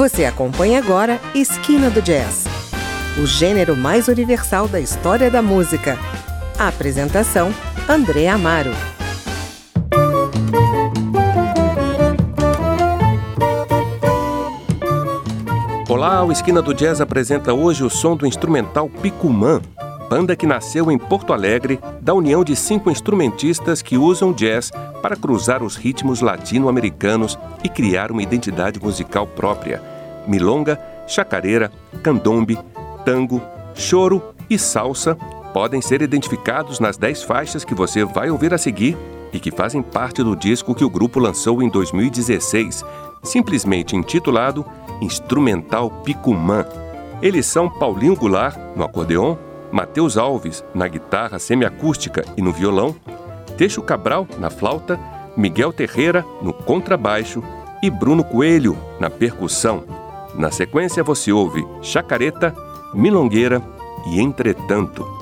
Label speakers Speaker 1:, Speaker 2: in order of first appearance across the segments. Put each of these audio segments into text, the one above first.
Speaker 1: Você acompanha agora Esquina do Jazz, o gênero mais universal da história da música. A apresentação: André Amaro.
Speaker 2: Olá, o Esquina do Jazz apresenta hoje o som do instrumental Picumã, banda que nasceu em Porto Alegre da união de cinco instrumentistas que usam jazz para cruzar os ritmos latino-americanos e criar uma identidade musical própria. Milonga, chacareira, candombe, tango, choro e salsa podem ser identificados nas dez faixas que você vai ouvir a seguir e que fazem parte do disco que o grupo lançou em 2016, simplesmente intitulado Instrumental Picumã. Eles são Paulinho Goulart no acordeon, Matheus Alves na guitarra semiacústica e no violão, Teixo Cabral na flauta, Miguel Terreira no contrabaixo e Bruno Coelho na percussão. Na sequência você ouve Chacareta, Milongueira e Entretanto.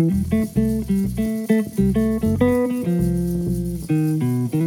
Speaker 2: Thank you.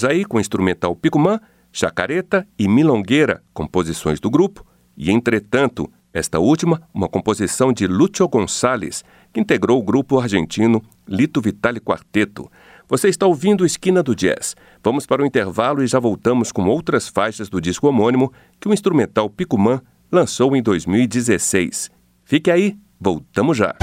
Speaker 2: Ficamos aí com o instrumental Picumã, Chacareta e Milongueira, composições do grupo, e entretanto, esta última, uma composição de Lúcio Gonçalves, que integrou o grupo argentino Lito Vitale Quarteto. Você está ouvindo Esquina do Jazz. Vamos para o intervalo e já voltamos com outras faixas do disco homônimo que o instrumental Picumã lançou em 2016. Fique aí, voltamos já.